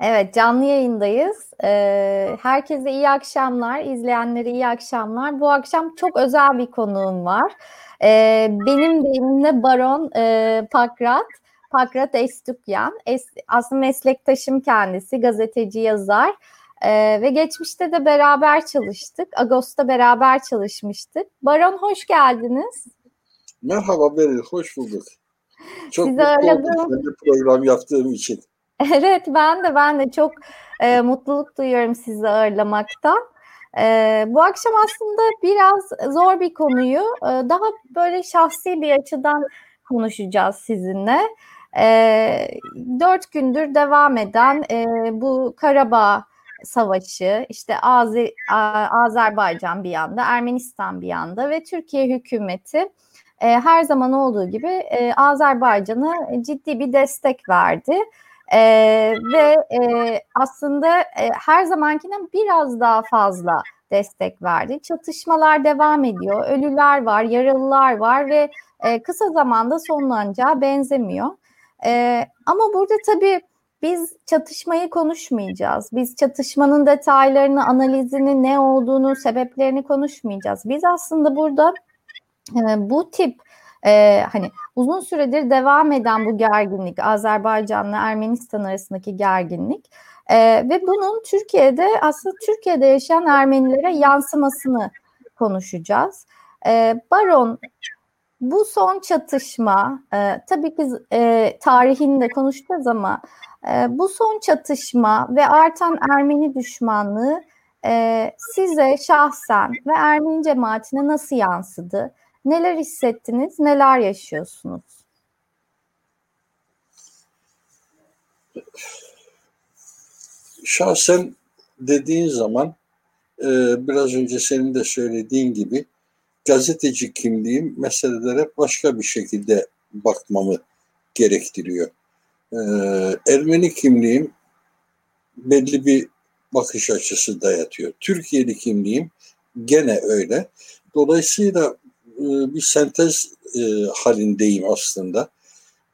Evet, canlı yayındayız. Ee, herkese iyi akşamlar, izleyenlere iyi akşamlar. Bu akşam çok özel bir konuğum var. Ee, benim deyimimle Baron e, Pakrat, Pakrat Estukyan. Es, aslında meslektaşım kendisi, gazeteci, yazar. Ee, ve geçmişte de beraber çalıştık. Ağustos'ta beraber çalışmıştık. Baron hoş geldiniz. Merhaba Beril, hoş bulduk. Çok Sizi mutlu oldum program yaptığım için. Evet ben de ben de çok e, mutluluk duyuyorum sizi ağırlamaktan. E, bu akşam aslında biraz zor bir konuyu e, daha böyle şahsi bir açıdan konuşacağız sizinle. E, dört gündür devam eden e, bu Karabağ Savaşı, işte Azer, Azerbaycan bir yanda, Ermenistan bir yanda ve Türkiye hükümeti e, her zaman olduğu gibi e, Azerbaycan'a ciddi bir destek verdi. E, ve e, aslında e, her zamankinden biraz daha fazla destek verdi. Çatışmalar devam ediyor. Ölüler var, yaralılar var ve e, kısa zamanda sonlanacağı benzemiyor. E, ama burada tabii biz çatışmayı konuşmayacağız. Biz çatışmanın detaylarını, analizini, ne olduğunu, sebeplerini konuşmayacağız. Biz aslında burada e, bu tip e, hani uzun süredir devam eden bu gerginlik, Azerbaycan'la Ermenistan arasındaki gerginlik e, ve bunun Türkiye'de aslında Türkiye'de yaşayan Ermenilere yansımasını konuşacağız. E, Baron bu son çatışma e, tabii ki e, tarihini de konuşacağız ama e, bu son çatışma ve artan Ermeni düşmanlığı e, size şahsen ve Ermeni cemaatine nasıl yansıdı? Neler hissettiniz, neler yaşıyorsunuz? Şahsen dediğin zaman e, biraz önce senin de söylediğin gibi gazeteci kimliğim meselelere başka bir şekilde bakmamı gerektiriyor. E, Ermeni kimliğim belli bir bakış açısı dayatıyor. Türkiye'li kimliğim gene öyle. Dolayısıyla e, bir sentez e, halindeyim aslında.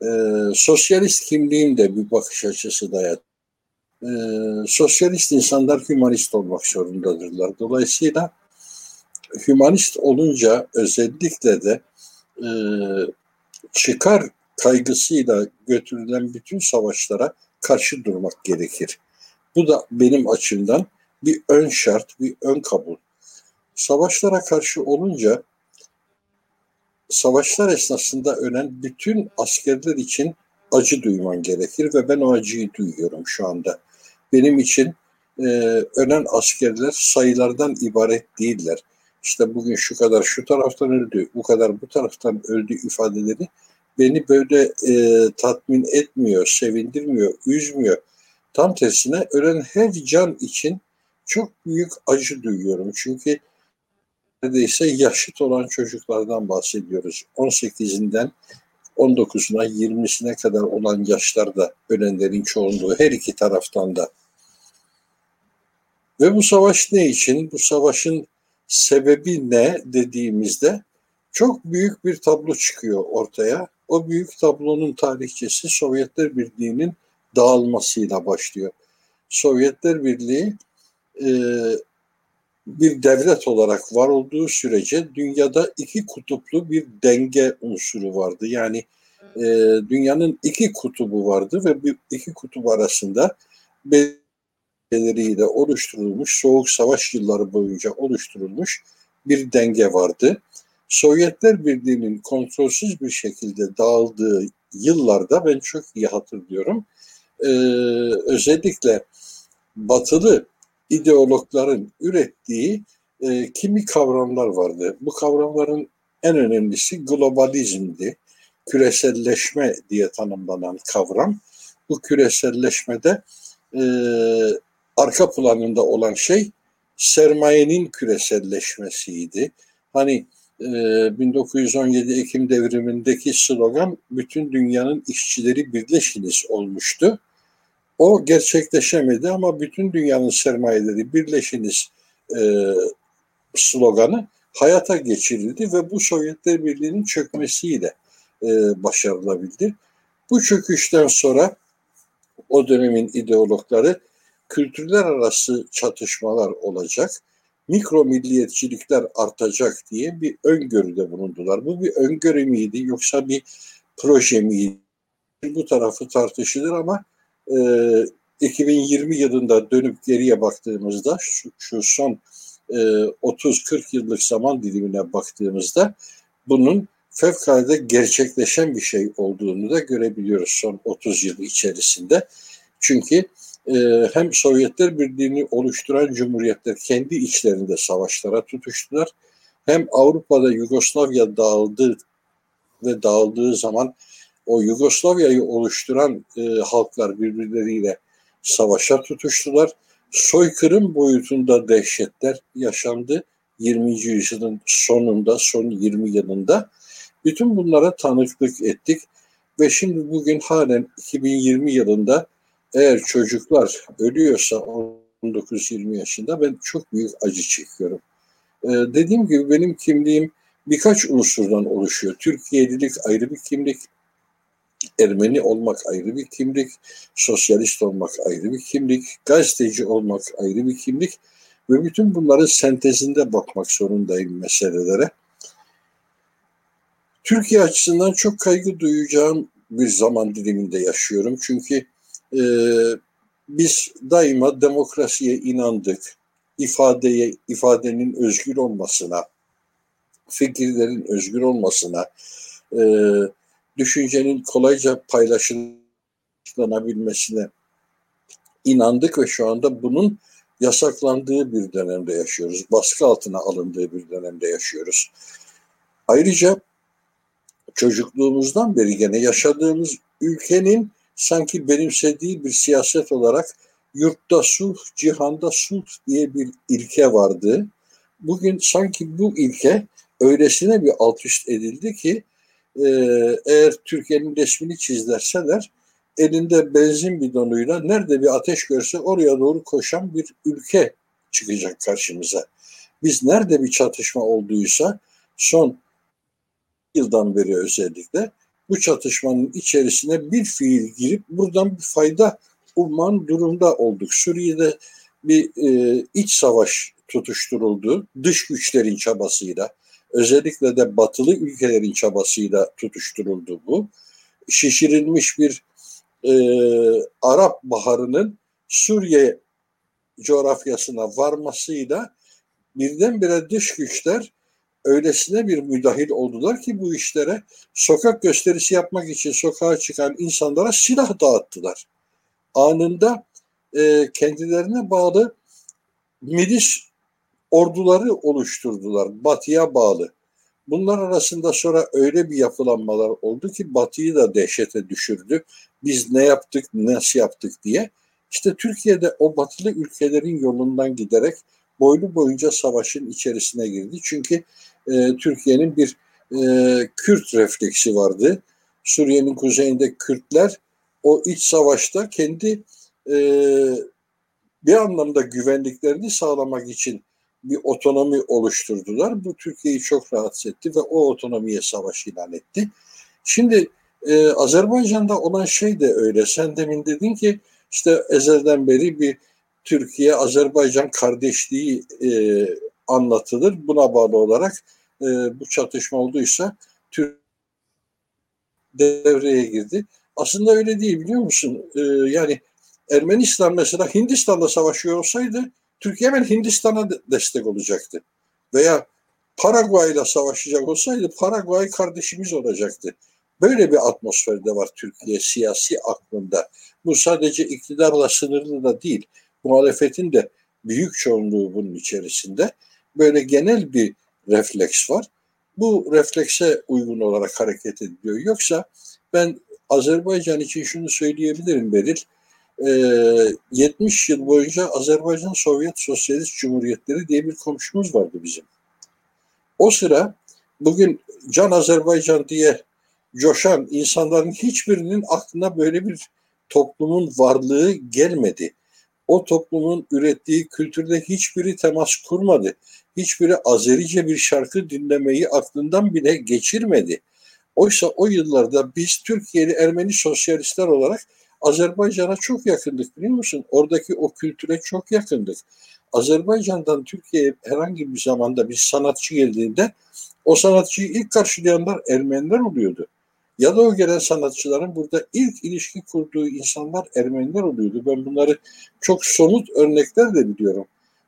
E, sosyalist kimliğim de bir bakış açısı dayat. Sosyalist insanlar hümanist olmak zorundadırlar. Dolayısıyla hümanist olunca özellikle de çıkar kaygısıyla götürülen bütün savaşlara karşı durmak gerekir. Bu da benim açımdan bir ön şart, bir ön kabul. Savaşlara karşı olunca savaşlar esnasında ölen bütün askerler için acı duyman gerekir ve ben o acıyı duyuyorum şu anda. Benim için e, ölen askerler sayılardan ibaret değiller. İşte bugün şu kadar şu taraftan öldü, bu kadar bu taraftan öldü ifadeleri beni böyle e, tatmin etmiyor, sevindirmiyor, üzmüyor. Tam tersine ölen her can için çok büyük acı duyuyorum. Çünkü neredeyse yaşıt olan çocuklardan bahsediyoruz. 18'inden 19'una 20'sine kadar olan yaşlarda ölenlerin çoğunluğu her iki taraftan da. Ve bu savaş ne için? Bu savaşın sebebi ne dediğimizde çok büyük bir tablo çıkıyor ortaya. O büyük tablonun tarihçesi Sovyetler Birliği'nin dağılmasıyla başlıyor. Sovyetler Birliği bir devlet olarak var olduğu sürece dünyada iki kutuplu bir denge unsuru vardı. Yani e, dünyanın iki kutubu vardı ve bu iki kutup arasında belirleriyle oluşturulmuş, soğuk savaş yılları boyunca oluşturulmuş bir denge vardı. Sovyetler Birliği'nin kontrolsüz bir şekilde dağıldığı yıllarda ben çok iyi hatırlıyorum. Ee, özellikle batılı ideologların ürettiği e, kimi kavramlar vardı. Bu kavramların en önemlisi globalizmdi. Küreselleşme diye tanımlanan kavram. Bu küreselleşmede e, arka planında olan şey sermayenin küreselleşmesiydi. Hani e, 1917 Ekim devrimindeki slogan bütün dünyanın işçileri birleşiniz olmuştu. O gerçekleşemedi ama bütün dünyanın sermayeleri birleşiniz e, sloganı hayata geçirildi ve bu Sovyetler Birliği'nin çökmesiyle e, başarılabildi. Bu çöküşten sonra o dönemin ideologları kültürler arası çatışmalar olacak, mikro milliyetçilikler artacak diye bir öngörüde bulundular. Bu bir öngörü müydü yoksa bir proje miydi? Bu tarafı tartışılır ama e, 2020 yılında dönüp geriye baktığımızda şu, şu son e, 30-40 yıllık zaman dilimine baktığımızda bunun fevkalade gerçekleşen bir şey olduğunu da görebiliyoruz son 30 yıl içerisinde. Çünkü e, hem Sovyetler Birliği'ni oluşturan cumhuriyetler kendi içlerinde savaşlara tutuştular. Hem Avrupa'da Yugoslavya dağıldı ve dağıldığı zaman o Yugoslavya'yı oluşturan e, halklar birbirleriyle savaşa tutuştular. Soykırım boyutunda dehşetler yaşandı 20. yüzyılın sonunda, son 20 yılında. Bütün bunlara tanıklık ettik ve şimdi bugün halen 2020 yılında eğer çocuklar ölüyorsa 19-20 yaşında ben çok büyük acı çekiyorum. Ee, dediğim gibi benim kimliğim birkaç unsurdan oluşuyor. Türkiye'lilik ayrı bir kimlik, Ermeni olmak ayrı bir kimlik, sosyalist olmak ayrı bir kimlik, gazeteci olmak ayrı bir kimlik ve bütün bunların sentezinde bakmak zorundayım meselelere. Türkiye açısından çok kaygı duyacağım bir zaman diliminde yaşıyorum. Çünkü e, biz daima demokrasiye inandık. ifadeye, ifadenin özgür olmasına, fikirlerin özgür olmasına, e, düşüncenin kolayca paylaşılabilmesine inandık ve şu anda bunun yasaklandığı bir dönemde yaşıyoruz. Baskı altına alındığı bir dönemde yaşıyoruz. Ayrıca çocukluğumuzdan beri gene yaşadığımız ülkenin sanki benimsediği bir siyaset olarak yurtta sulh, cihanda sulh diye bir ilke vardı. Bugün sanki bu ilke öylesine bir alt üst edildi ki e, eğer Türkiye'nin resmini çizlerseler elinde benzin bidonuyla nerede bir ateş görse oraya doğru koşan bir ülke çıkacak karşımıza. Biz nerede bir çatışma olduysa son yıldan beri özellikle bu çatışmanın içerisine bir fiil girip buradan bir fayda umman durumda olduk. Suriye'de bir e, iç savaş tutuşturuldu dış güçlerin çabasıyla. Özellikle de batılı ülkelerin çabasıyla tutuşturuldu bu. Şişirilmiş bir e, Arap Baharı'nın Suriye coğrafyasına varmasıyla birdenbire dış güçler öylesine bir müdahil oldular ki bu işlere sokak gösterisi yapmak için sokağa çıkan insanlara silah dağıttılar. Anında e, kendilerine bağlı milis orduları oluşturdular, batıya bağlı. Bunlar arasında sonra öyle bir yapılanmalar oldu ki batıyı da dehşete düşürdü. Biz ne yaptık, nasıl yaptık diye. İşte Türkiye'de o batılı ülkelerin yolundan giderek boylu boyunca savaşın içerisine girdi. Çünkü e, Türkiye'nin bir e, Kürt refleksi vardı. Suriye'nin kuzeyinde Kürtler o iç savaşta kendi e, bir anlamda güvenliklerini sağlamak için bir otonomi oluşturdular. Bu Türkiye'yi çok rahatsız etti ve o otonomiye savaş ilan etti. Şimdi e, Azerbaycan'da olan şey de öyle. Sen demin dedin ki işte ezelden beri bir Türkiye-Azerbaycan kardeşliği e, anlatılır. Buna bağlı olarak e, bu çatışma olduysa Türk devreye girdi. Aslında öyle değil biliyor musun? E, yani Ermenistan mesela Hindistan'la savaşıyor olsaydı Türkiye hemen Hindistan'a destek olacaktı. Veya Paraguay ile savaşacak olsaydı Paraguay kardeşimiz olacaktı. Böyle bir atmosferde var Türkiye siyasi aklında. Bu sadece iktidarla sınırlı da değil. Muhalefetin de büyük çoğunluğu bunun içerisinde. Böyle genel bir refleks var. Bu reflekse uygun olarak hareket ediliyor. Yoksa ben Azerbaycan için şunu söyleyebilirim Beril. 70 yıl boyunca Azerbaycan Sovyet Sosyalist Cumhuriyetleri diye bir komşumuz vardı bizim. O sıra bugün Can Azerbaycan diye coşan insanların hiçbirinin aklına böyle bir toplumun varlığı gelmedi. O toplumun ürettiği kültürde hiçbiri temas kurmadı. Hiçbiri Azerice bir şarkı dinlemeyi aklından bile geçirmedi. Oysa o yıllarda biz Türkiye'li Ermeni sosyalistler olarak Azerbaycan'a çok yakındık biliyor musun? Oradaki o kültüre çok yakındık. Azerbaycan'dan Türkiye'ye herhangi bir zamanda bir sanatçı geldiğinde o sanatçıyı ilk karşılayanlar Ermeniler oluyordu. Ya da o gelen sanatçıların burada ilk ilişki kurduğu insanlar Ermeniler oluyordu. Ben bunları çok somut örnekler de biliyorum.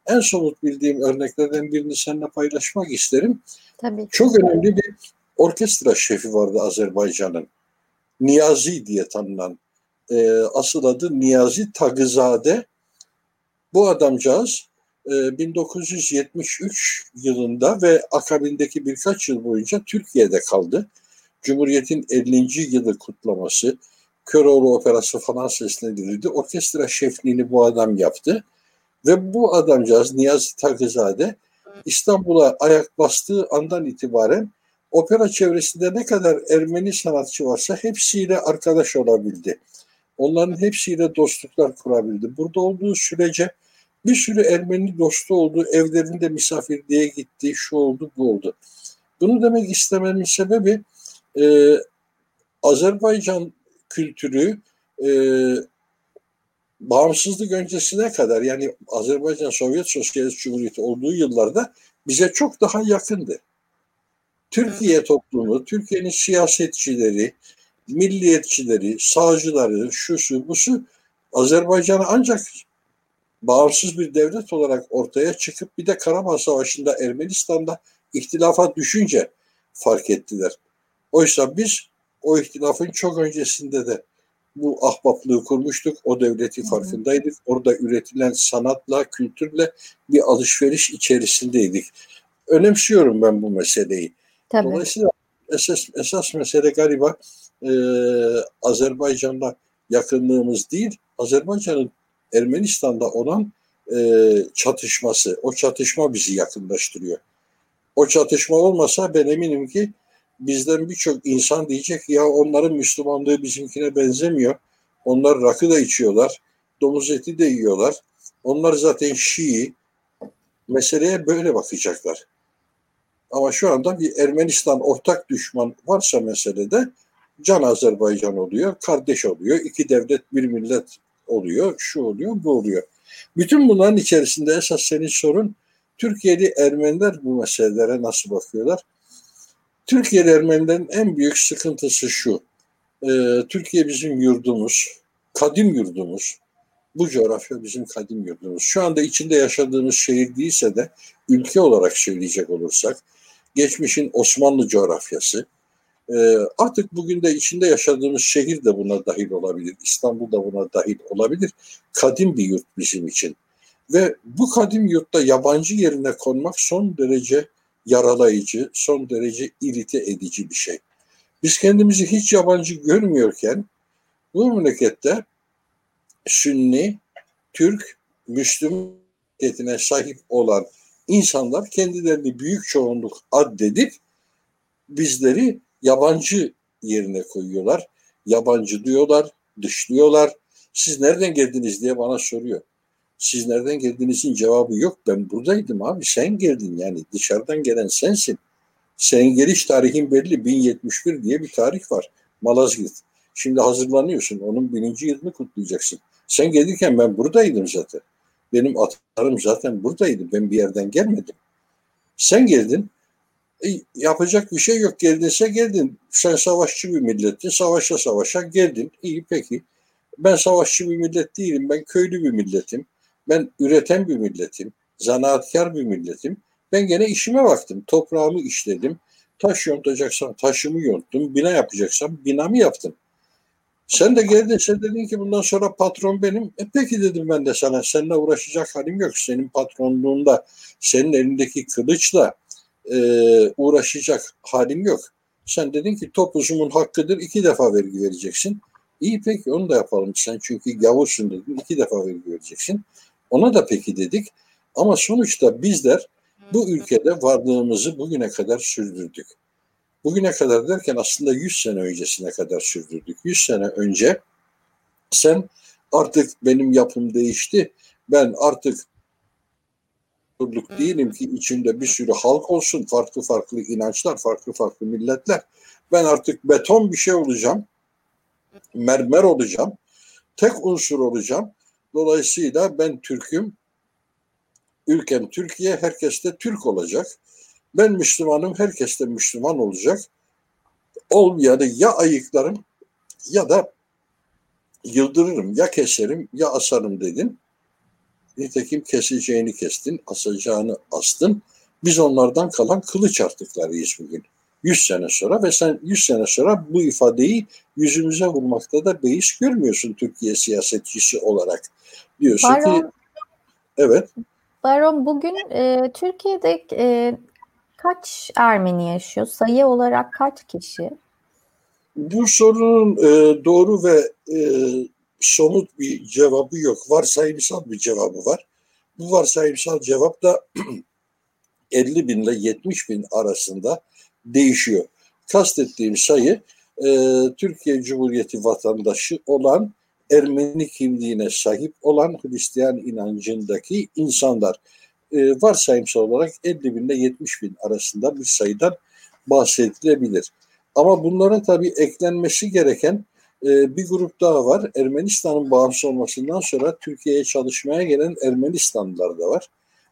En somut bildiğim örneklerden birini seninle paylaşmak isterim. Tabii. Çok önemli bir orkestra şefi vardı Azerbaycan'ın. Niyazi diye tanınan. E, asıl adı Niyazi Tagızade. Bu adamcağız 1973 e, yılında ve akabindeki birkaç yıl boyunca Türkiye'de kaldı. Cumhuriyet'in 50. yılı kutlaması, Köroğlu Operası falan seslendirildi. Orkestra şefliğini bu adam yaptı. Ve bu adamcağız Niyazi Takızade İstanbul'a ayak bastığı andan itibaren opera çevresinde ne kadar Ermeni sanatçı varsa hepsiyle arkadaş olabildi. Onların hepsiyle dostluklar kurabildi. Burada olduğu sürece bir sürü Ermeni dostu oldu, evlerinde misafirliğe gitti, şu oldu, bu oldu. Bunu demek istememin sebebi e, Azerbaycan kültürü e, bağımsızlık öncesine kadar yani Azerbaycan Sovyet Sosyalist Cumhuriyeti olduğu yıllarda bize çok daha yakındı. Türkiye toplumu, Türkiye'nin siyasetçileri, milliyetçileri, sağcıları, şusu, busu Azerbaycan'ı ancak bağımsız bir devlet olarak ortaya çıkıp bir de Karabağ Savaşı'nda Ermenistan'da ihtilafa düşünce fark ettiler. Oysa biz o ihtilafın çok öncesinde de bu ahbaplığı kurmuştuk. O devleti farkındaydık. Orada üretilen sanatla, kültürle bir alışveriş içerisindeydik. Önemsiyorum ben bu meseleyi. Tabii. Dolayısıyla esas, esas mesele galiba e, Azerbaycan'la yakınlığımız değil, Azerbaycan'ın Ermenistan'da olan e, çatışması. O çatışma bizi yakınlaştırıyor. O çatışma olmasa ben eminim ki bizden birçok insan diyecek ya onların Müslümanlığı bizimkine benzemiyor. Onlar rakı da içiyorlar, domuz eti de yiyorlar. Onlar zaten Şii. Meseleye böyle bakacaklar. Ama şu anda bir Ermenistan ortak düşman varsa meselede can Azerbaycan oluyor, kardeş oluyor, iki devlet bir millet oluyor, şu oluyor, bu oluyor. Bütün bunların içerisinde esas senin sorun Türkiye'li Ermeniler bu meselelere nasıl bakıyorlar? Türkiye'li Ermenilerin en büyük sıkıntısı şu. E, Türkiye bizim yurdumuz, kadim yurdumuz. Bu coğrafya bizim kadim yurdumuz. Şu anda içinde yaşadığımız şehir değilse de ülke olarak söyleyecek olursak, geçmişin Osmanlı coğrafyası, e, artık bugün de içinde yaşadığımız şehir de buna dahil olabilir. İstanbul da buna dahil olabilir. Kadim bir yurt bizim için. Ve bu kadim yurtta yabancı yerine konmak son derece yaralayıcı, son derece irite edici bir şey. Biz kendimizi hiç yabancı görmüyorken bu memlekette Sünni, Türk, Müslüman etine sahip olan insanlar kendilerini büyük çoğunluk addedip bizleri yabancı yerine koyuyorlar. Yabancı diyorlar, dışlıyorlar. Siz nereden geldiniz diye bana soruyor. Siz nereden geldiğinizin cevabı yok. Ben buradaydım abi. Sen geldin yani. Dışarıdan gelen sensin. Senin geliş tarihin belli. 1071 diye bir tarih var. Malazgirt. Şimdi hazırlanıyorsun. Onun bininci yılını kutlayacaksın. Sen gelirken ben buradaydım zaten. Benim atarım zaten buradaydı. Ben bir yerden gelmedim. Sen geldin. E, yapacak bir şey yok. Geldinse geldin. Sen savaşçı bir millettin. Savaşa savaşa geldin. İyi peki. Ben savaşçı bir millet değilim. Ben köylü bir milletim. Ben üreten bir milletim, zanaatkar bir milletim. Ben gene işime baktım. Toprağımı işledim. Taş yontacaksam taşımı yonttum. Bina yapacaksam binamı yaptım. Sen de geldin sen dedin ki bundan sonra patron benim. E peki dedim ben de sana seninle uğraşacak halim yok. Senin patronluğunda senin elindeki kılıçla e, uğraşacak halim yok. Sen dedin ki topuzumun hakkıdır iki defa vergi vereceksin. İyi peki onu da yapalım sen çünkü gavursun dedin iki defa vergi vereceksin. Ona da peki dedik. Ama sonuçta bizler bu ülkede varlığımızı bugüne kadar sürdürdük. Bugüne kadar derken aslında 100 sene öncesine kadar sürdürdük. 100 sene önce sen artık benim yapım değişti. Ben artık değilim ki içinde bir sürü halk olsun, farklı farklı inançlar, farklı farklı milletler. Ben artık beton bir şey olacağım, mermer olacağım tek unsur olacağım. Dolayısıyla ben Türk'üm. Ülkem Türkiye, herkes de Türk olacak. Ben Müslümanım, herkes de Müslüman olacak. Olmayanı ya ayıklarım ya da yıldırırım, ya keserim ya asarım dedin. Nitekim keseceğini kestin, asacağını astın. Biz onlardan kalan kılıç artıklarıyız bugün. 100 sene sonra ve sen 100 sene sonra bu ifadeyi yüzümüze vurmakta da beis görmüyorsun Türkiye siyasetçisi olarak. Diyorsun Baron, ki evet. Baron bugün e, Türkiye'de e, kaç Ermeni yaşıyor? Sayı olarak kaç kişi? Bu sorunun e, doğru ve e, somut bir cevabı yok. Varsayımsal bir cevabı var. Bu varsayımsal cevap da 50 bin ile 70 bin arasında değişiyor. Kastettiğim sayı e, Türkiye Cumhuriyeti vatandaşı olan Ermeni kimliğine sahip olan Hristiyan inancındaki insanlar. E, varsayımsal olarak 50 bin ile 70 bin arasında bir sayıdan bahsedilebilir. Ama bunlara tabii eklenmesi gereken e, bir grup daha var. Ermenistan'ın bağımsız olmasından sonra Türkiye'ye çalışmaya gelen Ermenistanlılar da var.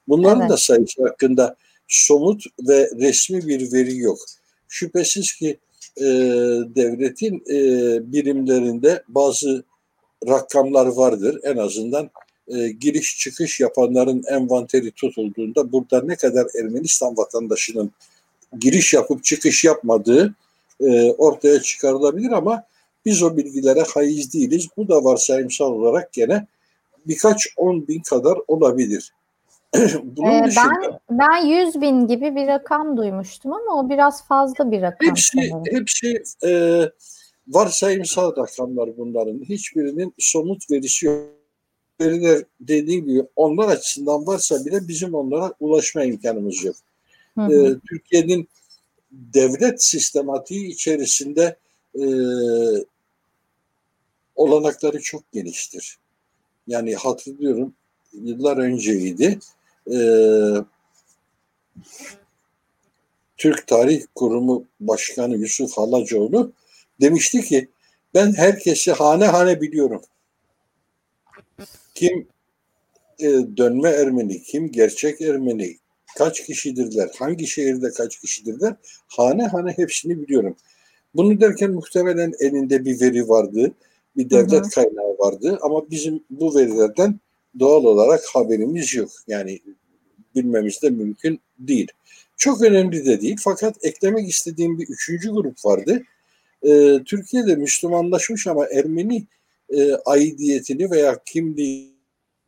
Bunların evet. da sayısı hakkında somut ve resmi bir veri yok. Şüphesiz ki e, devletin e, birimlerinde bazı rakamlar vardır. En azından e, giriş çıkış yapanların envanteri tutulduğunda burada ne kadar Ermenistan vatandaşının giriş yapıp çıkış yapmadığı e, ortaya çıkarılabilir ama biz o bilgilere haiz değiliz. Bu da varsayımsal olarak gene birkaç on bin kadar olabilir. Bunun ee, dışında, ben ben 100 bin gibi bir rakam duymuştum ama o biraz fazla bir rakam. Hepsi sanırım. hepsi e, varsayımsal rakamlar bunların. Hiçbirinin somut verisi yok. Veriler dediğim gibi onlar açısından varsa bile bizim onlara ulaşma imkanımız yok. Hı hı. E, Türkiye'nin devlet sistematiği içerisinde e, olanakları çok geniştir. Yani hatırlıyorum yıllar önceydi. E, Türk Tarih Kurumu Başkanı Yusuf Halacoğlu demişti ki ben herkesi hane hane biliyorum. Kim e, dönme Ermeni, kim gerçek Ermeni, kaç kişidirler, hangi şehirde kaç kişidirler, hane hane hepsini biliyorum. Bunu derken muhtemelen elinde bir veri vardı, bir devlet hı hı. kaynağı vardı ama bizim bu verilerden doğal olarak haberimiz yok. Yani bilmemiz de mümkün değil. Çok önemli de değil fakat eklemek istediğim bir üçüncü grup vardı. Ee, Türkiye'de Müslümanlaşmış ama Ermeni e, aidiyetini veya kimliği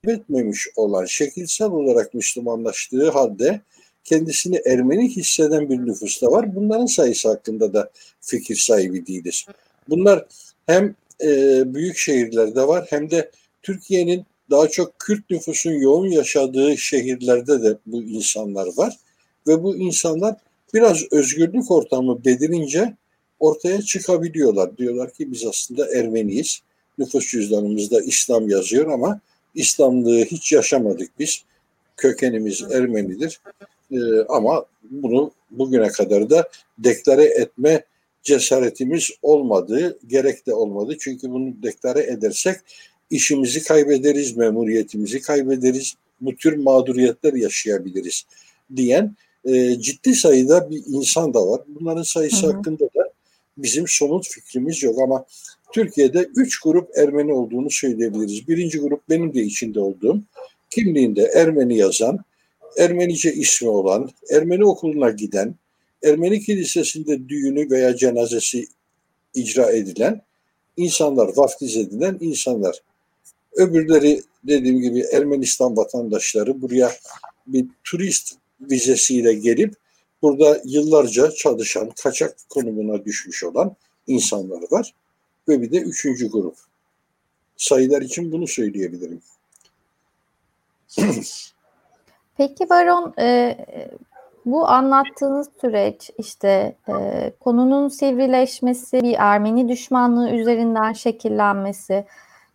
etmemiş olan şekilsel olarak Müslümanlaştığı halde kendisini Ermeni hisseden bir nüfus da var. Bunların sayısı hakkında da fikir sahibi değiliz. Bunlar hem e, büyük şehirlerde var hem de Türkiye'nin daha çok Kürt nüfusun yoğun yaşadığı şehirlerde de bu insanlar var. Ve bu insanlar biraz özgürlük ortamı bedirince ortaya çıkabiliyorlar. Diyorlar ki biz aslında Ermeniyiz. Nüfus cüzdanımızda İslam yazıyor ama İslamlığı hiç yaşamadık biz. Kökenimiz Ermenidir. Ee, ama bunu bugüne kadar da deklare etme cesaretimiz olmadı, gerek de olmadı. Çünkü bunu deklare edersek işimizi kaybederiz, memuriyetimizi kaybederiz, bu tür mağduriyetler yaşayabiliriz diyen e, ciddi sayıda bir insan da var. Bunların sayısı hı hı. hakkında da bizim somut fikrimiz yok ama Türkiye'de üç grup Ermeni olduğunu söyleyebiliriz. Birinci grup benim de içinde olduğum, kimliğinde Ermeni yazan, Ermenice ismi olan, Ermeni okuluna giden, Ermeni kilisesinde düğünü veya cenazesi icra edilen insanlar, vaftiz edilen insanlar. Öbürleri dediğim gibi Ermenistan vatandaşları buraya bir turist vizesiyle gelip burada yıllarca çalışan, kaçak konumuna düşmüş olan insanlar var. Ve bir de üçüncü grup. Sayılar için bunu söyleyebilirim. Peki Baron, e, bu anlattığınız süreç işte e, konunun sivrileşmesi, bir Ermeni düşmanlığı üzerinden şekillenmesi,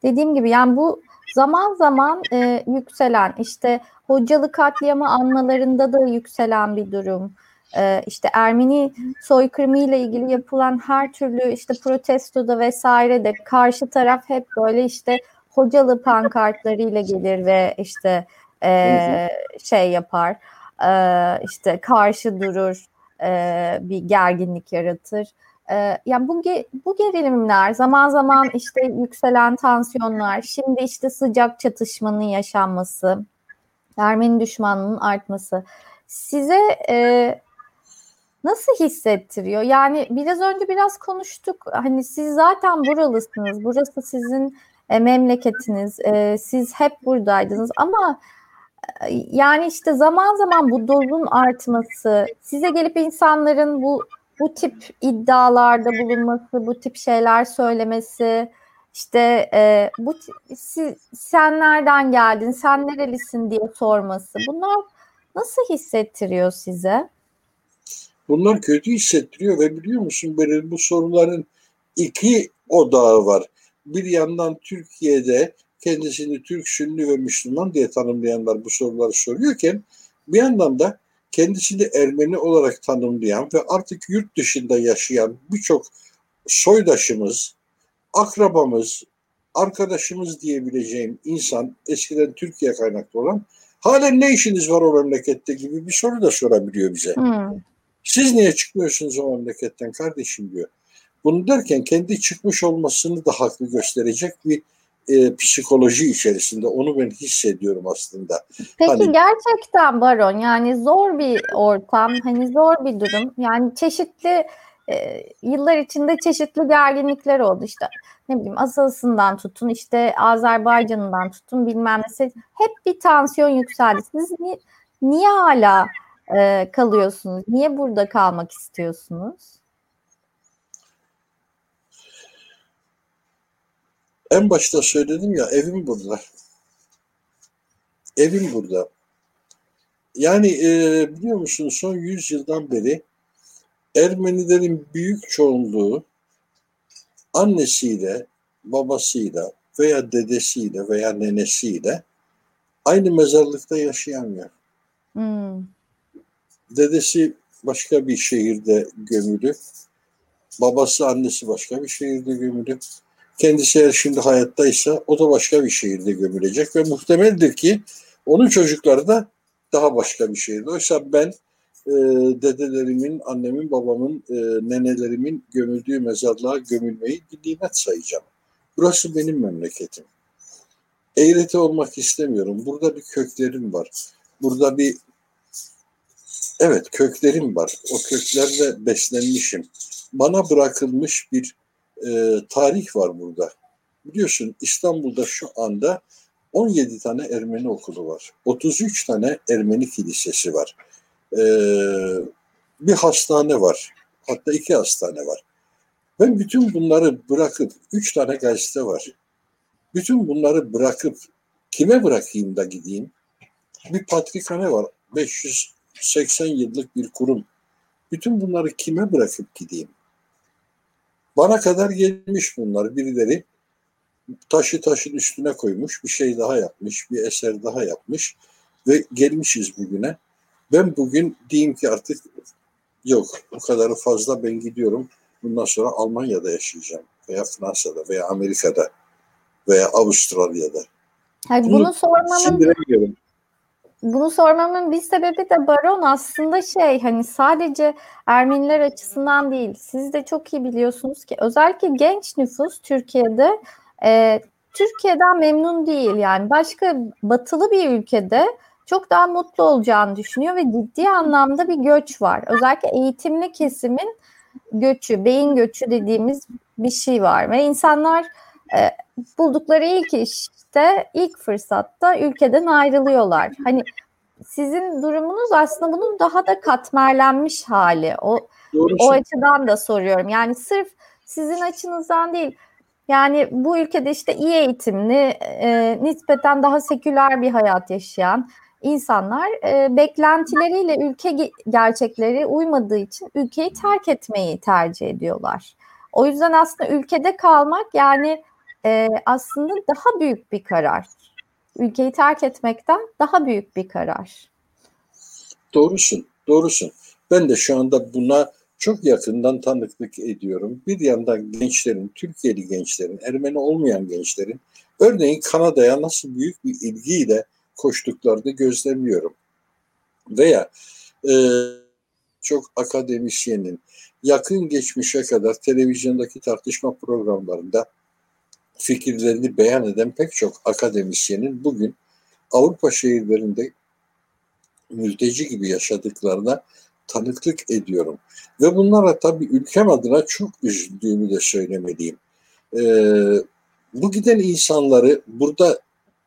dediğim gibi yani bu zaman zaman e, yükselen işte hocalı katliamı anmalarında da yükselen bir durum. E, işte Ermeni soykırımı ile ilgili yapılan her türlü işte protestoda vesaire de karşı taraf hep böyle işte hocalı pankartlarıyla gelir ve işte e, şey yapar, e, işte karşı durur, e, bir gerginlik yaratır. E, yani bu bu gerilimler, zaman zaman işte yükselen tansiyonlar, şimdi işte sıcak çatışmanın yaşanması, Ermeni düşmanlığının artması size e, nasıl hissettiriyor? Yani biraz önce biraz konuştuk. Hani siz zaten buralısınız. Burası sizin e, memleketiniz. E, siz hep buradaydınız ama yani işte zaman zaman bu dozun artması, size gelip insanların bu bu tip iddialarda bulunması, bu tip şeyler söylemesi, işte e, bu siz, sen nereden geldin, sen nerelisin diye sorması. Bunlar nasıl hissettiriyor size? Bunlar kötü hissettiriyor ve biliyor musun böyle bu soruların iki odağı var. Bir yandan Türkiye'de kendisini Türk, Sünni ve Müslüman diye tanımlayanlar bu soruları soruyorken bir yandan da kendisini Ermeni olarak tanımlayan ve artık yurt dışında yaşayan birçok soydaşımız, akrabamız, arkadaşımız diyebileceğim insan eskiden Türkiye kaynaklı olan halen ne işiniz var o memlekette gibi bir soru da sorabiliyor bize. Hmm. Siz niye çıkmıyorsunuz o memleketten kardeşim diyor. Bunu derken kendi çıkmış olmasını da haklı gösterecek bir e, psikoloji içerisinde. Onu ben hissediyorum aslında. Peki hani, gerçekten Baron yani zor bir ortam, hani zor bir durum. Yani çeşitli e, yıllar içinde çeşitli gerginlikler oldu işte ne bileyim Asas'ından tutun işte Azerbaycan'ından tutun bilmem ne hep bir tansiyon yükseldi. Siz niye, niye hala e, kalıyorsunuz? Niye burada kalmak istiyorsunuz? En başta söyledim ya evim burada. Evim burada. Yani e, biliyor musun son 100 yıldan beri Ermenilerin büyük çoğunluğu annesiyle, babasıyla veya dedesiyle veya nenesiyle aynı mezarlıkta yaşayamıyor. Hmm. Dedesi başka bir şehirde gömülü. Babası, annesi başka bir şehirde gömülü. Kendisi eğer şimdi hayattaysa o da başka bir şehirde gömülecek ve muhtemeldir ki onun çocukları da daha başka bir şehirde. Oysa ben e, dedelerimin, annemin, babamın, e, nenelerimin gömüldüğü mezarlığa gömülmeyi bir nimet sayacağım. Burası benim memleketim. Eğreti olmak istemiyorum. Burada bir köklerim var. Burada bir evet köklerim var. O köklerle beslenmişim. Bana bırakılmış bir e, tarih var burada. Biliyorsun İstanbul'da şu anda 17 tane Ermeni okulu var. 33 tane Ermeni kilisesi var. Ee, bir hastane var. Hatta iki hastane var. Ben bütün bunları bırakıp, üç tane gazete var. Bütün bunları bırakıp kime bırakayım da gideyim? Bir patrikhane var. 580 yıllık bir kurum. Bütün bunları kime bırakıp gideyim? Bana kadar gelmiş bunlar. Birileri taşı taşın üstüne koymuş, bir şey daha yapmış, bir eser daha yapmış ve gelmişiz bugüne. Ben bugün diyeyim ki artık yok o kadarı fazla ben gidiyorum. Bundan sonra Almanya'da yaşayacağım veya Fransa'da veya Amerika'da veya Avustralya'da. Hayır, bunu, bunu sormamın bunu sormamın bir sebebi de Baron aslında şey hani sadece Ermeniler açısından değil. Siz de çok iyi biliyorsunuz ki özellikle genç nüfus Türkiye'de e, Türkiye'den memnun değil. Yani başka batılı bir ülkede çok daha mutlu olacağını düşünüyor ve ciddi anlamda bir göç var. Özellikle eğitimli kesimin göçü, beyin göçü dediğimiz bir şey var ve insanlar e, buldukları ilk işte ilk fırsatta ülkeden ayrılıyorlar. Hani sizin durumunuz aslında bunun daha da katmerlenmiş hali. O Doğru o açıdan da soruyorum. Yani sırf sizin açınızdan değil. Yani bu ülkede işte iyi eğitimli, e, nispeten daha seküler bir hayat yaşayan, insanlar e, beklentileriyle ülke gerçekleri uymadığı için ülkeyi terk etmeyi tercih ediyorlar. O yüzden aslında ülkede kalmak yani e, aslında daha büyük bir karar. Ülkeyi terk etmekten daha büyük bir karar. Doğrusun, doğrusun. Ben de şu anda buna çok yakından tanıklık ediyorum. Bir yandan gençlerin, Türkiye'li gençlerin, Ermeni olmayan gençlerin Örneğin Kanada'ya nasıl büyük bir ilgiyle koştuklarını gözlemliyorum. Veya e, çok akademisyenin yakın geçmişe kadar televizyondaki tartışma programlarında fikirlerini beyan eden pek çok akademisyenin bugün Avrupa şehirlerinde mülteci gibi yaşadıklarına tanıklık ediyorum. Ve bunlara tabii ülkem adına çok üzüldüğümü de söylemeliyim. Ee, bu giden insanları burada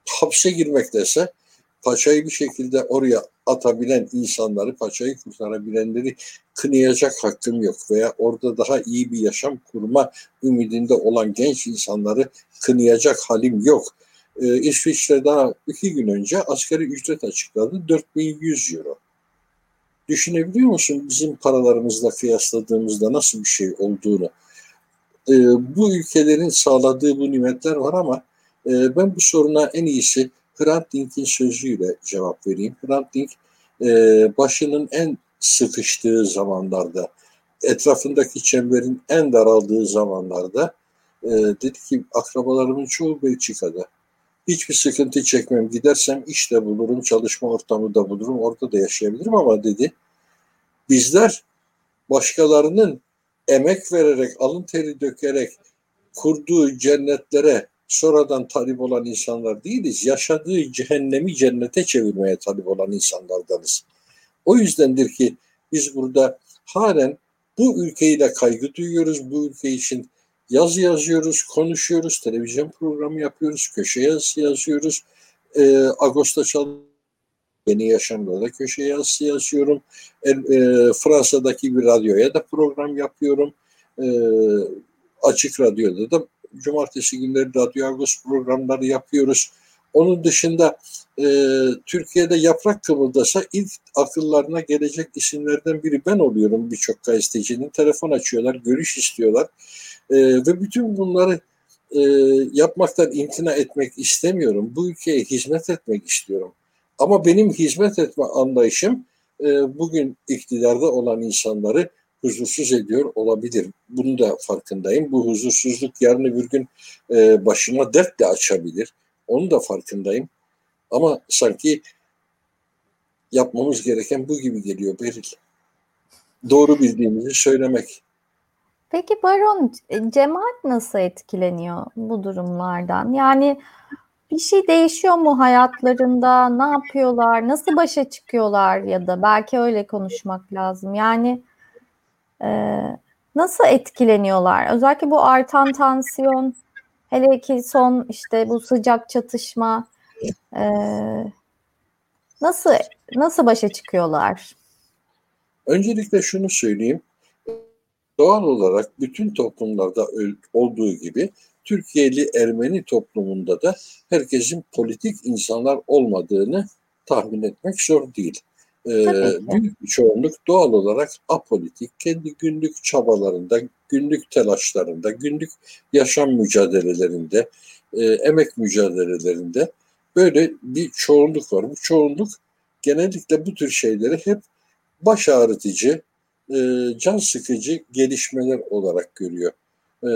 hapse girmektese paçayı bir şekilde oraya atabilen insanları, paçayı kurtarabilenleri kınayacak hakkım yok veya orada daha iyi bir yaşam kurma ümidinde olan genç insanları kınayacak halim yok. Ee, İsviçre daha iki gün önce asgari ücret açıkladı 4100 euro. Düşünebiliyor musun bizim paralarımızla kıyasladığımızda nasıl bir şey olduğunu? Ee, bu ülkelerin sağladığı bu nimetler var ama e, ben bu soruna en iyisi Hrant Dink'in sözüyle cevap vereyim. Hrant Dink e, başının en sıkıştığı zamanlarda, etrafındaki çemberin en daraldığı zamanlarda e, dedi ki akrabalarımın çoğu Belçika'da. Hiçbir sıkıntı çekmem. Gidersem işte bulurum, çalışma ortamı da bulurum, orada da yaşayabilirim ama dedi. Bizler başkalarının emek vererek, alın teri dökerek kurduğu cennetlere sonradan talip olan insanlar değiliz. Yaşadığı cehennemi cennete çevirmeye talip olan insanlardanız. O yüzdendir ki biz burada halen bu ülkeyle kaygı duyuyoruz. Bu ülke için yazı yazıyoruz, konuşuyoruz, televizyon programı yapıyoruz, köşe yazısı yazıyoruz. Ee, Ağustos'ta çalışıyoruz. Yeni Yaşam'da da köşe yazısı yazıyorum. E, e, Fransa'daki bir radyoya da program yapıyorum. E, açık Radyo'da da cumartesi günleri Radyo Agos programları yapıyoruz. Onun dışında e, Türkiye'de yaprak kımıldasa ilk akıllarına gelecek isimlerden biri ben oluyorum birçok gazetecinin. Telefon açıyorlar, görüş istiyorlar. E, ve bütün bunları e, yapmaktan imtina etmek istemiyorum. Bu ülkeye hizmet etmek istiyorum. Ama benim hizmet etme anlayışım e, bugün iktidarda olan insanları huzursuz ediyor olabilir. Bunu da farkındayım. Bu huzursuzluk yarın öbür gün e, başıma dert de açabilir. Onu da farkındayım. Ama sanki yapmamız gereken bu gibi geliyor Beril. Doğru bildiğimizi söylemek. Peki Baron, cemaat nasıl etkileniyor bu durumlardan? Yani bir şey değişiyor mu hayatlarında? Ne yapıyorlar? Nasıl başa çıkıyorlar ya da belki öyle konuşmak lazım. Yani e, nasıl etkileniyorlar? Özellikle bu artan tansiyon, hele ki son işte bu sıcak çatışma e, nasıl nasıl başa çıkıyorlar? Öncelikle şunu söyleyeyim. Doğal olarak bütün toplumlarda olduğu gibi Türkiye'li Ermeni toplumunda da herkesin politik insanlar olmadığını tahmin etmek zor değil. Ee, büyük bir çoğunluk doğal olarak apolitik, kendi günlük çabalarında, günlük telaşlarında, günlük yaşam mücadelelerinde, e, emek mücadelelerinde böyle bir çoğunluk var. Bu çoğunluk genellikle bu tür şeyleri hep baş ağrıtıcı, e, can sıkıcı gelişmeler olarak görüyor. E,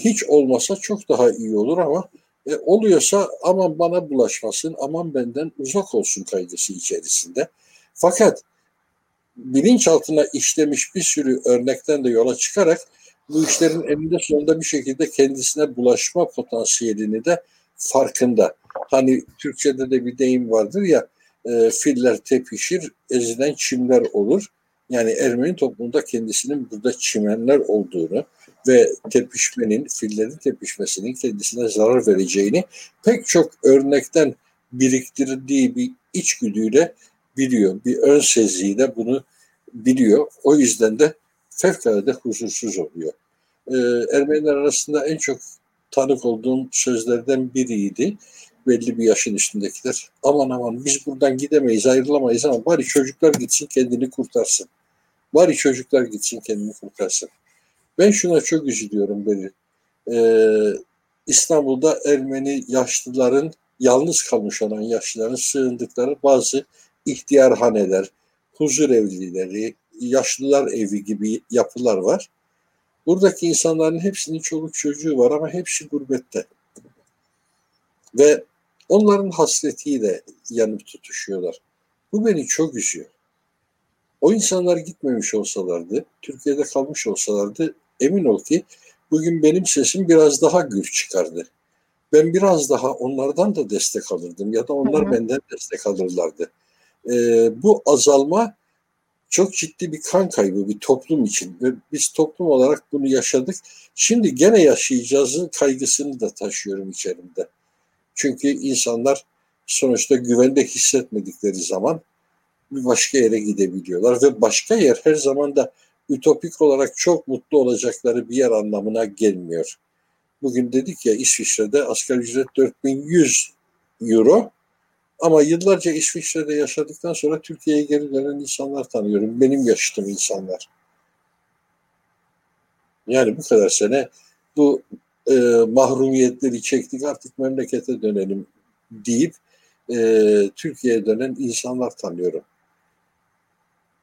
hiç olmasa çok daha iyi olur ama e, oluyorsa aman bana bulaşmasın, aman benden uzak olsun kaygısı içerisinde. Fakat bilinçaltına işlemiş bir sürü örnekten de yola çıkarak bu işlerin eninde sonunda bir şekilde kendisine bulaşma potansiyelini de farkında. Hani Türkçe'de de bir deyim vardır ya, e, filler tepişir, ezilen çimler olur. Yani Ermeni toplumunda kendisinin burada çimenler olduğunu, ve tepişmenin, fillerin tepişmesinin kendisine zarar vereceğini pek çok örnekten biriktirdiği bir içgüdüyle biliyor. Bir ön seziyle bunu biliyor. O yüzden de fevkalade huzursuz oluyor. Ee, Ermeniler arasında en çok tanık olduğum sözlerden biriydi. Belli bir yaşın üstündekiler. Aman aman biz buradan gidemeyiz, ayrılamayız ama bari çocuklar gitsin kendini kurtarsın. Bari çocuklar gitsin kendini kurtarsın. Ben şuna çok üzülüyorum beni. Ee, İstanbul'da Ermeni yaşlıların, yalnız kalmış olan yaşlıların sığındıkları bazı ihtiyarhaneler, huzur evlileri, yaşlılar evi gibi yapılar var. Buradaki insanların hepsinin çoluk çocuğu var ama hepsi gurbette. Ve onların hasretiyle yanıp tutuşuyorlar. Bu beni çok üzüyor. O insanlar gitmemiş olsalardı, Türkiye'de kalmış olsalardı emin ol ki bugün benim sesim biraz daha gür çıkardı. Ben biraz daha onlardan da destek alırdım ya da onlar hı hı. benden destek alırlardı. Ee, bu azalma çok ciddi bir kan kaybı bir toplum için ve biz toplum olarak bunu yaşadık. Şimdi gene yaşayacağızın kaygısını da taşıyorum içerimde. Çünkü insanlar sonuçta güvende hissetmedikleri zaman bir başka yere gidebiliyorlar ve başka yer her zaman da ütopik olarak çok mutlu olacakları bir yer anlamına gelmiyor. Bugün dedik ya İsviçre'de asgari ücret 4100 euro ama yıllarca İsviçre'de yaşadıktan sonra Türkiye'ye geri dönen insanlar tanıyorum. Benim yaşıtım insanlar. Yani bu kadar sene bu e, mahrumiyetleri çektik artık memlekete dönelim deyip e, Türkiye'ye dönen insanlar tanıyorum.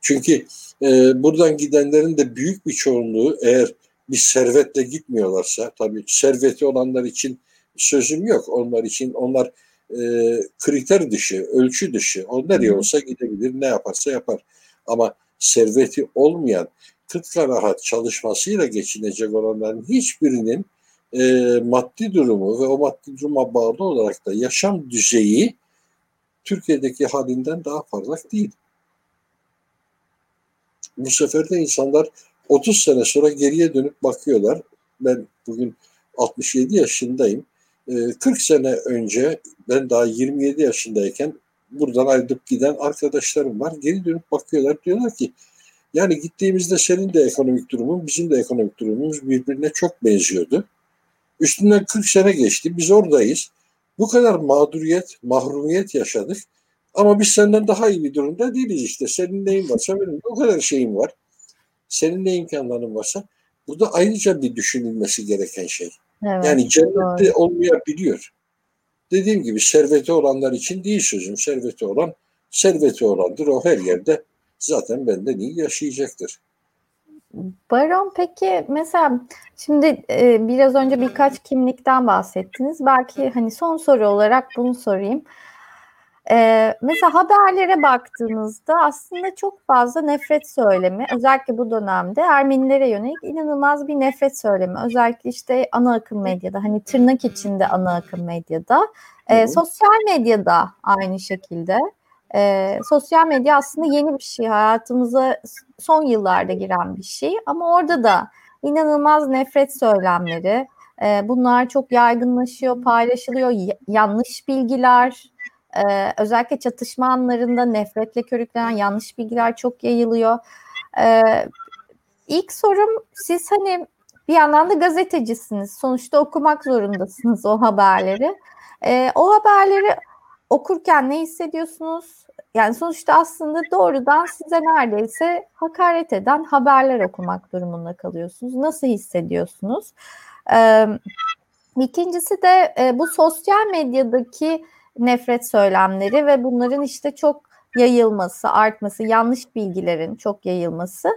Çünkü e, buradan gidenlerin de büyük bir çoğunluğu eğer bir servetle gitmiyorlarsa tabii serveti olanlar için sözüm yok. Onlar için onlar e, kriter dışı, ölçü dışı. O nereye olsa gidebilir, ne yaparsa yapar. Ama serveti olmayan, kıtka rahat çalışmasıyla geçinecek olanların hiçbirinin e, maddi durumu ve o maddi duruma bağlı olarak da yaşam düzeyi Türkiye'deki halinden daha fazla değil. Bu sefer de insanlar 30 sene sonra geriye dönüp bakıyorlar. Ben bugün 67 yaşındayım. 40 ee, sene önce ben daha 27 yaşındayken buradan ayrılıp giden arkadaşlarım var. Geri dönüp bakıyorlar diyorlar ki yani gittiğimizde senin de ekonomik durumun bizim de ekonomik durumumuz birbirine çok benziyordu. Üstünden 40 sene geçti biz oradayız. Bu kadar mağduriyet, mahrumiyet yaşadık. Ama biz senden daha iyi bir durumda değiliz işte. Senin neyin varsa benim o kadar şeyim var. Senin ne imkanların varsa. Bu da ayrıca bir düşünülmesi gereken şey. Evet, yani cennette doğru. olmayabiliyor. Dediğim gibi serveti olanlar için değil sözüm. Serveti olan serveti olandır. O her yerde zaten benden iyi yaşayacaktır. Baron peki mesela şimdi e, biraz önce birkaç kimlikten bahsettiniz. Belki hani son soru olarak bunu sorayım. Ee, mesela haberlere baktığınızda aslında çok fazla nefret söylemi özellikle bu dönemde Ermenilere yönelik inanılmaz bir nefret söylemi. Özellikle işte ana akım medyada hani tırnak içinde ana akım medyada. E, sosyal medyada aynı şekilde. E, sosyal medya aslında yeni bir şey hayatımıza son yıllarda giren bir şey. Ama orada da inanılmaz nefret söylemleri e, bunlar çok yaygınlaşıyor paylaşılıyor. Yanlış bilgiler ee, özellikle çatışma anlarında nefretle körüklenen yanlış bilgiler çok yayılıyor. Ee, ilk sorum siz hani bir yandan da gazetecisiniz. Sonuçta okumak zorundasınız o haberleri. Ee, o haberleri okurken ne hissediyorsunuz? Yani sonuçta aslında doğrudan size neredeyse hakaret eden haberler okumak durumunda kalıyorsunuz. Nasıl hissediyorsunuz? Ee, ikincisi de e, bu sosyal medyadaki nefret söylemleri ve bunların işte çok yayılması, artması, yanlış bilgilerin çok yayılması.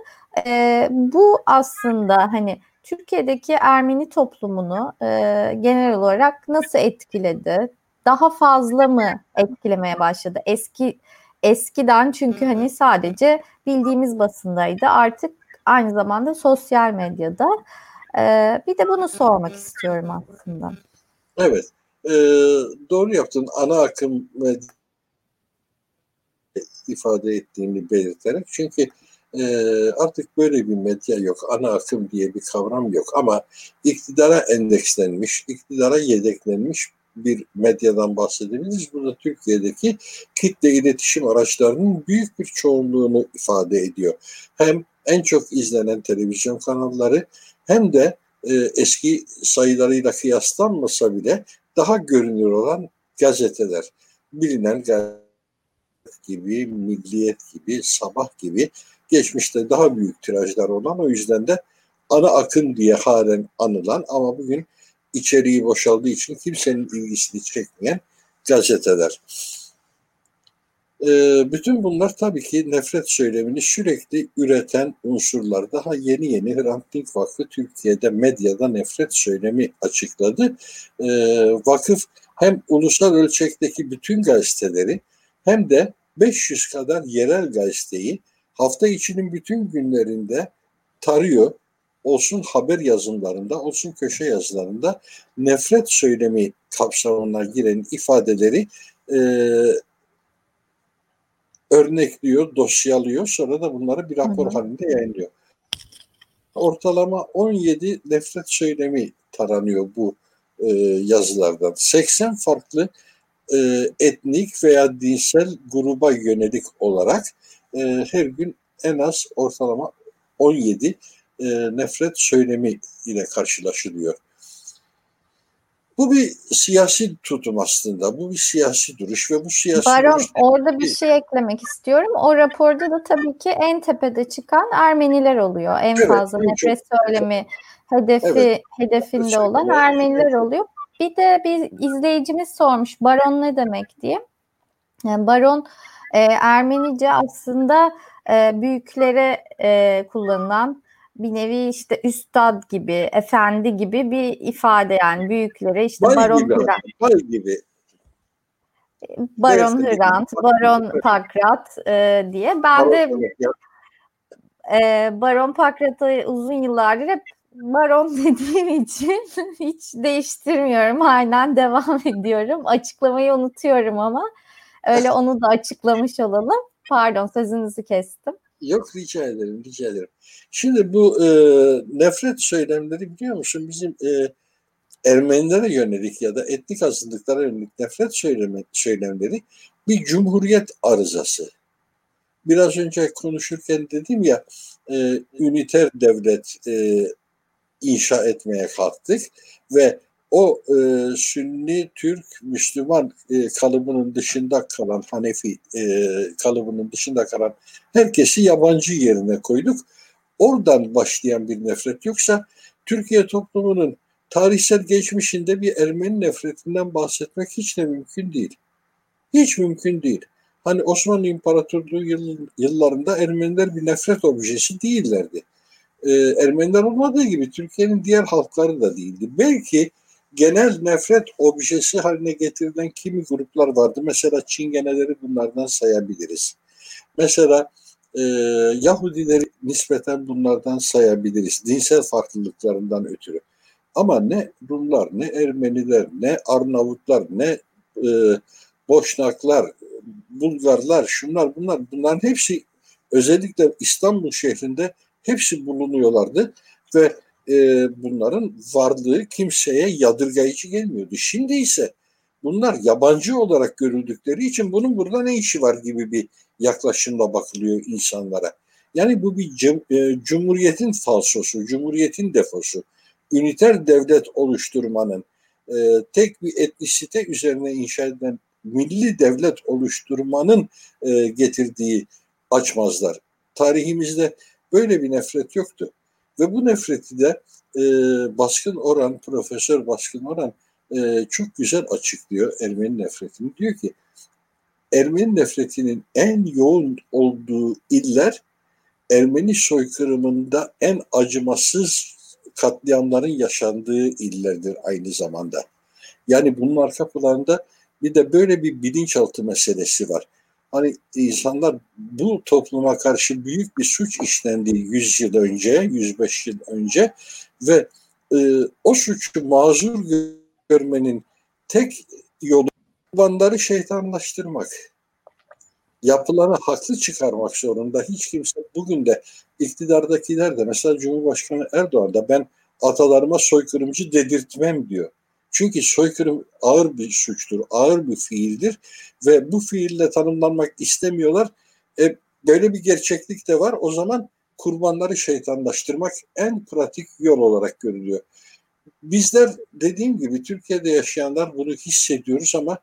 E, bu aslında hani Türkiye'deki Ermeni toplumunu e, genel olarak nasıl etkiledi? Daha fazla mı etkilemeye başladı? Eski eskiden çünkü hani sadece bildiğimiz basındaydı. Artık aynı zamanda sosyal medyada. Ee, bir de bunu sormak istiyorum aslında. Evet e, doğru yaptın. Ana akım ifade ettiğini belirterek. Çünkü e, artık böyle bir medya yok. Ana akım diye bir kavram yok. Ama iktidara endekslenmiş, iktidara yedeklenmiş bir medyadan bahsedebiliriz. Bu da Türkiye'deki kitle iletişim araçlarının büyük bir çoğunluğunu ifade ediyor. Hem en çok izlenen televizyon kanalları hem de e, eski sayılarıyla kıyaslanmasa bile daha görünür olan gazeteler. Bilinen gazete gibi, Milliyet gibi, Sabah gibi geçmişte daha büyük tirajlar olan o yüzden de ana akım diye halen anılan ama bugün içeriği boşaldığı için kimsenin ilgisini çekmeyen gazeteler. Ee, bütün bunlar tabii ki nefret söylemini sürekli üreten unsurlar. Daha yeni yeni Hrant Dink Vakfı Türkiye'de medyada nefret söylemi açıkladı. Ee, vakıf hem ulusal ölçekteki bütün gazeteleri hem de 500 kadar yerel gazeteyi hafta içinin bütün günlerinde tarıyor. Olsun haber yazımlarında, olsun köşe yazılarında nefret söylemi kapsamına giren ifadeleri e, örnekliyor, dosyalıyor. Sonra da bunları bir rapor hı hı. halinde yayınlıyor. Ortalama 17 nefret söylemi taranıyor bu e, yazılardan. 80 farklı e, etnik veya dinsel gruba yönelik olarak e, her gün en az ortalama 17 e, nefret söylemi ile karşılaşılıyor. Bu bir siyasi tutum aslında. Bu bir siyasi duruş ve bu siyasi Baron duruş... orada bir şey eklemek istiyorum. O raporda da tabii ki en tepede çıkan Ermeniler oluyor. En evet, fazla nefret söylemi hedefi evet, hedefinde olan Ermeniler oluyor. Bir de bir izleyicimiz sormuş Baron ne demek diye. Yani baron e, Ermenice aslında e, büyüklere e, kullanılan bir nevi işte üstad gibi, efendi gibi bir ifade yani büyüklere işte Bay baron gibi, Hrant. Bay gibi. Baron evet, Hrant, Baron Pakrat e, diye. Ben de e, Baron Pakrat'ı uzun yıllardır hep baron dediğim için hiç değiştirmiyorum. Aynen devam ediyorum. Açıklamayı unutuyorum ama öyle onu da açıklamış olalım. Pardon sözünüzü kestim. Yok rica ederim, rica ederim. Şimdi bu e, nefret söylemleri biliyor musun bizim e, Ermenilere yönelik ya da etnik azınlıklara yönelik nefret söyleme, söylemleri bir cumhuriyet arızası. Biraz önce konuşurken dedim ya e, üniter devlet e, inşa etmeye kalktık ve o e, Sünni, Türk, Müslüman e, kalıbının dışında kalan Hanefi e, kalıbının dışında kalan herkesi yabancı yerine koyduk. Oradan başlayan bir nefret yoksa Türkiye toplumunun tarihsel geçmişinde bir Ermeni nefretinden bahsetmek hiç de mümkün değil. Hiç mümkün değil. Hani Osmanlı İmparatorluğu yıllarında Ermeniler bir nefret objesi değillerdi e, Ermeniler olmadığı gibi Türkiye'nin diğer halkları da değildi. Belki genel nefret objesi haline getirilen kimi gruplar vardı. Mesela Çingeneleri bunlardan sayabiliriz. Mesela e, Yahudileri nispeten bunlardan sayabiliriz. Dinsel farklılıklarından ötürü. Ama ne Rumlar, ne Ermeniler, ne Arnavutlar, ne e, Boşnaklar, Bulgarlar, şunlar bunlar bunların hepsi özellikle İstanbul şehrinde hepsi bulunuyorlardı ve e, bunların varlığı kimseye yadırgayıcı gelmiyordu. Şimdi ise bunlar yabancı olarak görüldükleri için bunun burada ne işi var gibi bir yaklaşımla bakılıyor insanlara. Yani bu bir e, cumhuriyetin falsosu, cumhuriyetin defosu. Üniter devlet oluşturmanın, e, tek bir etnisite üzerine inşa edilen milli devlet oluşturmanın e, getirdiği açmazlar. Tarihimizde Böyle bir nefret yoktu. Ve bu nefreti de e, Baskın Oran, Profesör Baskın Oran e, çok güzel açıklıyor Ermeni nefretini. Diyor ki Ermeni nefretinin en yoğun olduğu iller Ermeni soykırımında en acımasız katliamların yaşandığı illerdir aynı zamanda. Yani bunun arka planında bir de böyle bir bilinçaltı meselesi var hani insanlar bu topluma karşı büyük bir suç işlendi 100 yıl önce, 105 yıl önce ve e, o suçu mazur görmenin tek yolu kurbanları şeytanlaştırmak. Yapılanı haklı çıkarmak zorunda. Hiç kimse bugün de iktidardakiler de mesela Cumhurbaşkanı Erdoğan da ben atalarıma soykırımcı dedirtmem diyor. Çünkü soykırım ağır bir suçtur, ağır bir fiildir ve bu fiille tanımlanmak istemiyorlar. E, böyle bir gerçeklik de var. O zaman kurbanları şeytanlaştırmak en pratik yol olarak görülüyor. Bizler dediğim gibi Türkiye'de yaşayanlar bunu hissediyoruz ama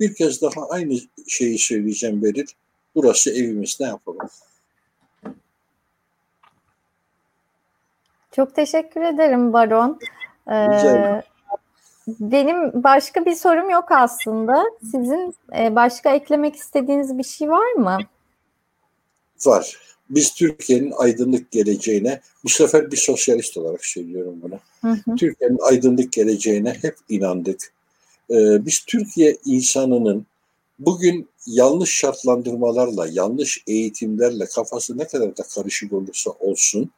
bir kez daha aynı şeyi söyleyeceğim Beril. Burası evimiz ne yapalım? Çok teşekkür ederim Baron. Ee, benim başka bir sorum yok aslında. Sizin e, başka eklemek istediğiniz bir şey var mı? Var. Biz Türkiye'nin aydınlık geleceğine, bu sefer bir sosyalist olarak söylüyorum bunu. Türkiye'nin aydınlık geleceğine hep inandık. Ee, biz Türkiye insanının bugün yanlış şartlandırmalarla, yanlış eğitimlerle kafası ne kadar da karışık olursa olsun,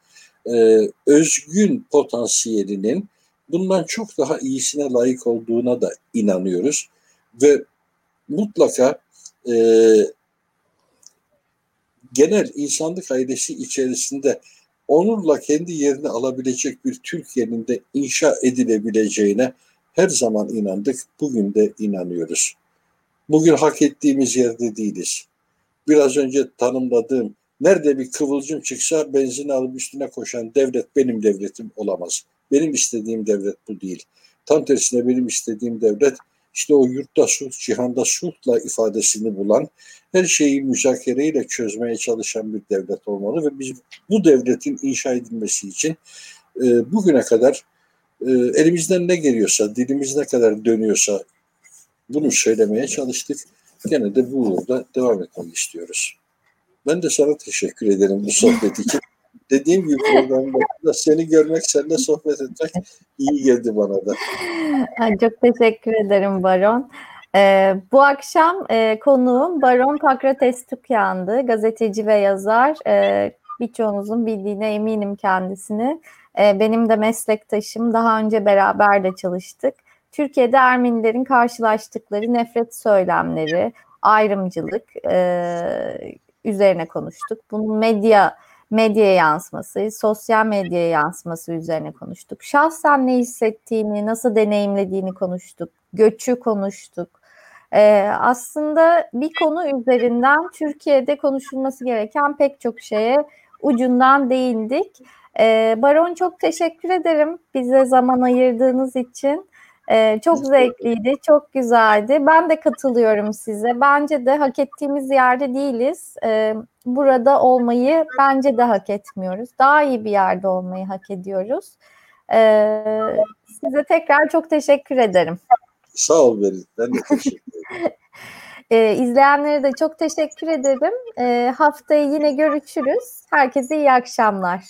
e, özgün potansiyelinin bundan çok daha iyisine layık olduğuna da inanıyoruz. Ve mutlaka e, genel insanlık ailesi içerisinde onurla kendi yerini alabilecek bir Türkiye'nin de inşa edilebileceğine her zaman inandık, bugün de inanıyoruz. Bugün hak ettiğimiz yerde değiliz. Biraz önce tanımladığım nerede bir kıvılcım çıksa benzin alıp üstüne koşan devlet benim devletim olamaz. Benim istediğim devlet bu değil. Tam tersine benim istediğim devlet işte o yurtta sulh, cihanda sulhla ifadesini bulan, her şeyi müzakereyle çözmeye çalışan bir devlet olmalı ve biz bu devletin inşa edilmesi için e, bugüne kadar e, elimizden ne geliyorsa, dilimiz ne kadar dönüyorsa bunu söylemeye çalıştık. Gene de bu uğurda devam etmek istiyoruz. Ben de sana teşekkür ederim bu sohbet için. Dediğim gibi programda seni görmek, seninle sohbet etmek iyi geldi bana da. Çok teşekkür ederim Baron. Ee, bu akşam e, konuğum Baron Pakrates Tukyan'dı. Gazeteci ve yazar. Ee, birçoğunuzun bildiğine eminim kendisini. Ee, benim de meslektaşım. Daha önce beraber de çalıştık. Türkiye'de Ermenilerin karşılaştıkları nefret söylemleri, ayrımcılık e, üzerine konuştuk. Bunun medya medya yansıması, sosyal medya yansıması üzerine konuştuk. Şahsen ne hissettiğini, nasıl deneyimlediğini konuştuk. Göçü konuştuk. Ee, aslında bir konu üzerinden Türkiye'de konuşulması gereken pek çok şeye ucundan değindik. Ee, Baron çok teşekkür ederim bize zaman ayırdığınız için. Ee, çok zevkliydi, çok güzeldi. Ben de katılıyorum size. Bence de hak ettiğimiz yerde değiliz. Ee, burada olmayı bence de hak etmiyoruz. Daha iyi bir yerde olmayı hak ediyoruz. Ee, size tekrar çok teşekkür ederim. Sağ ol Berit. Ben de teşekkür ederim. ee, izleyenlere de çok teşekkür ederim. Ee, haftaya yine görüşürüz. Herkese iyi akşamlar.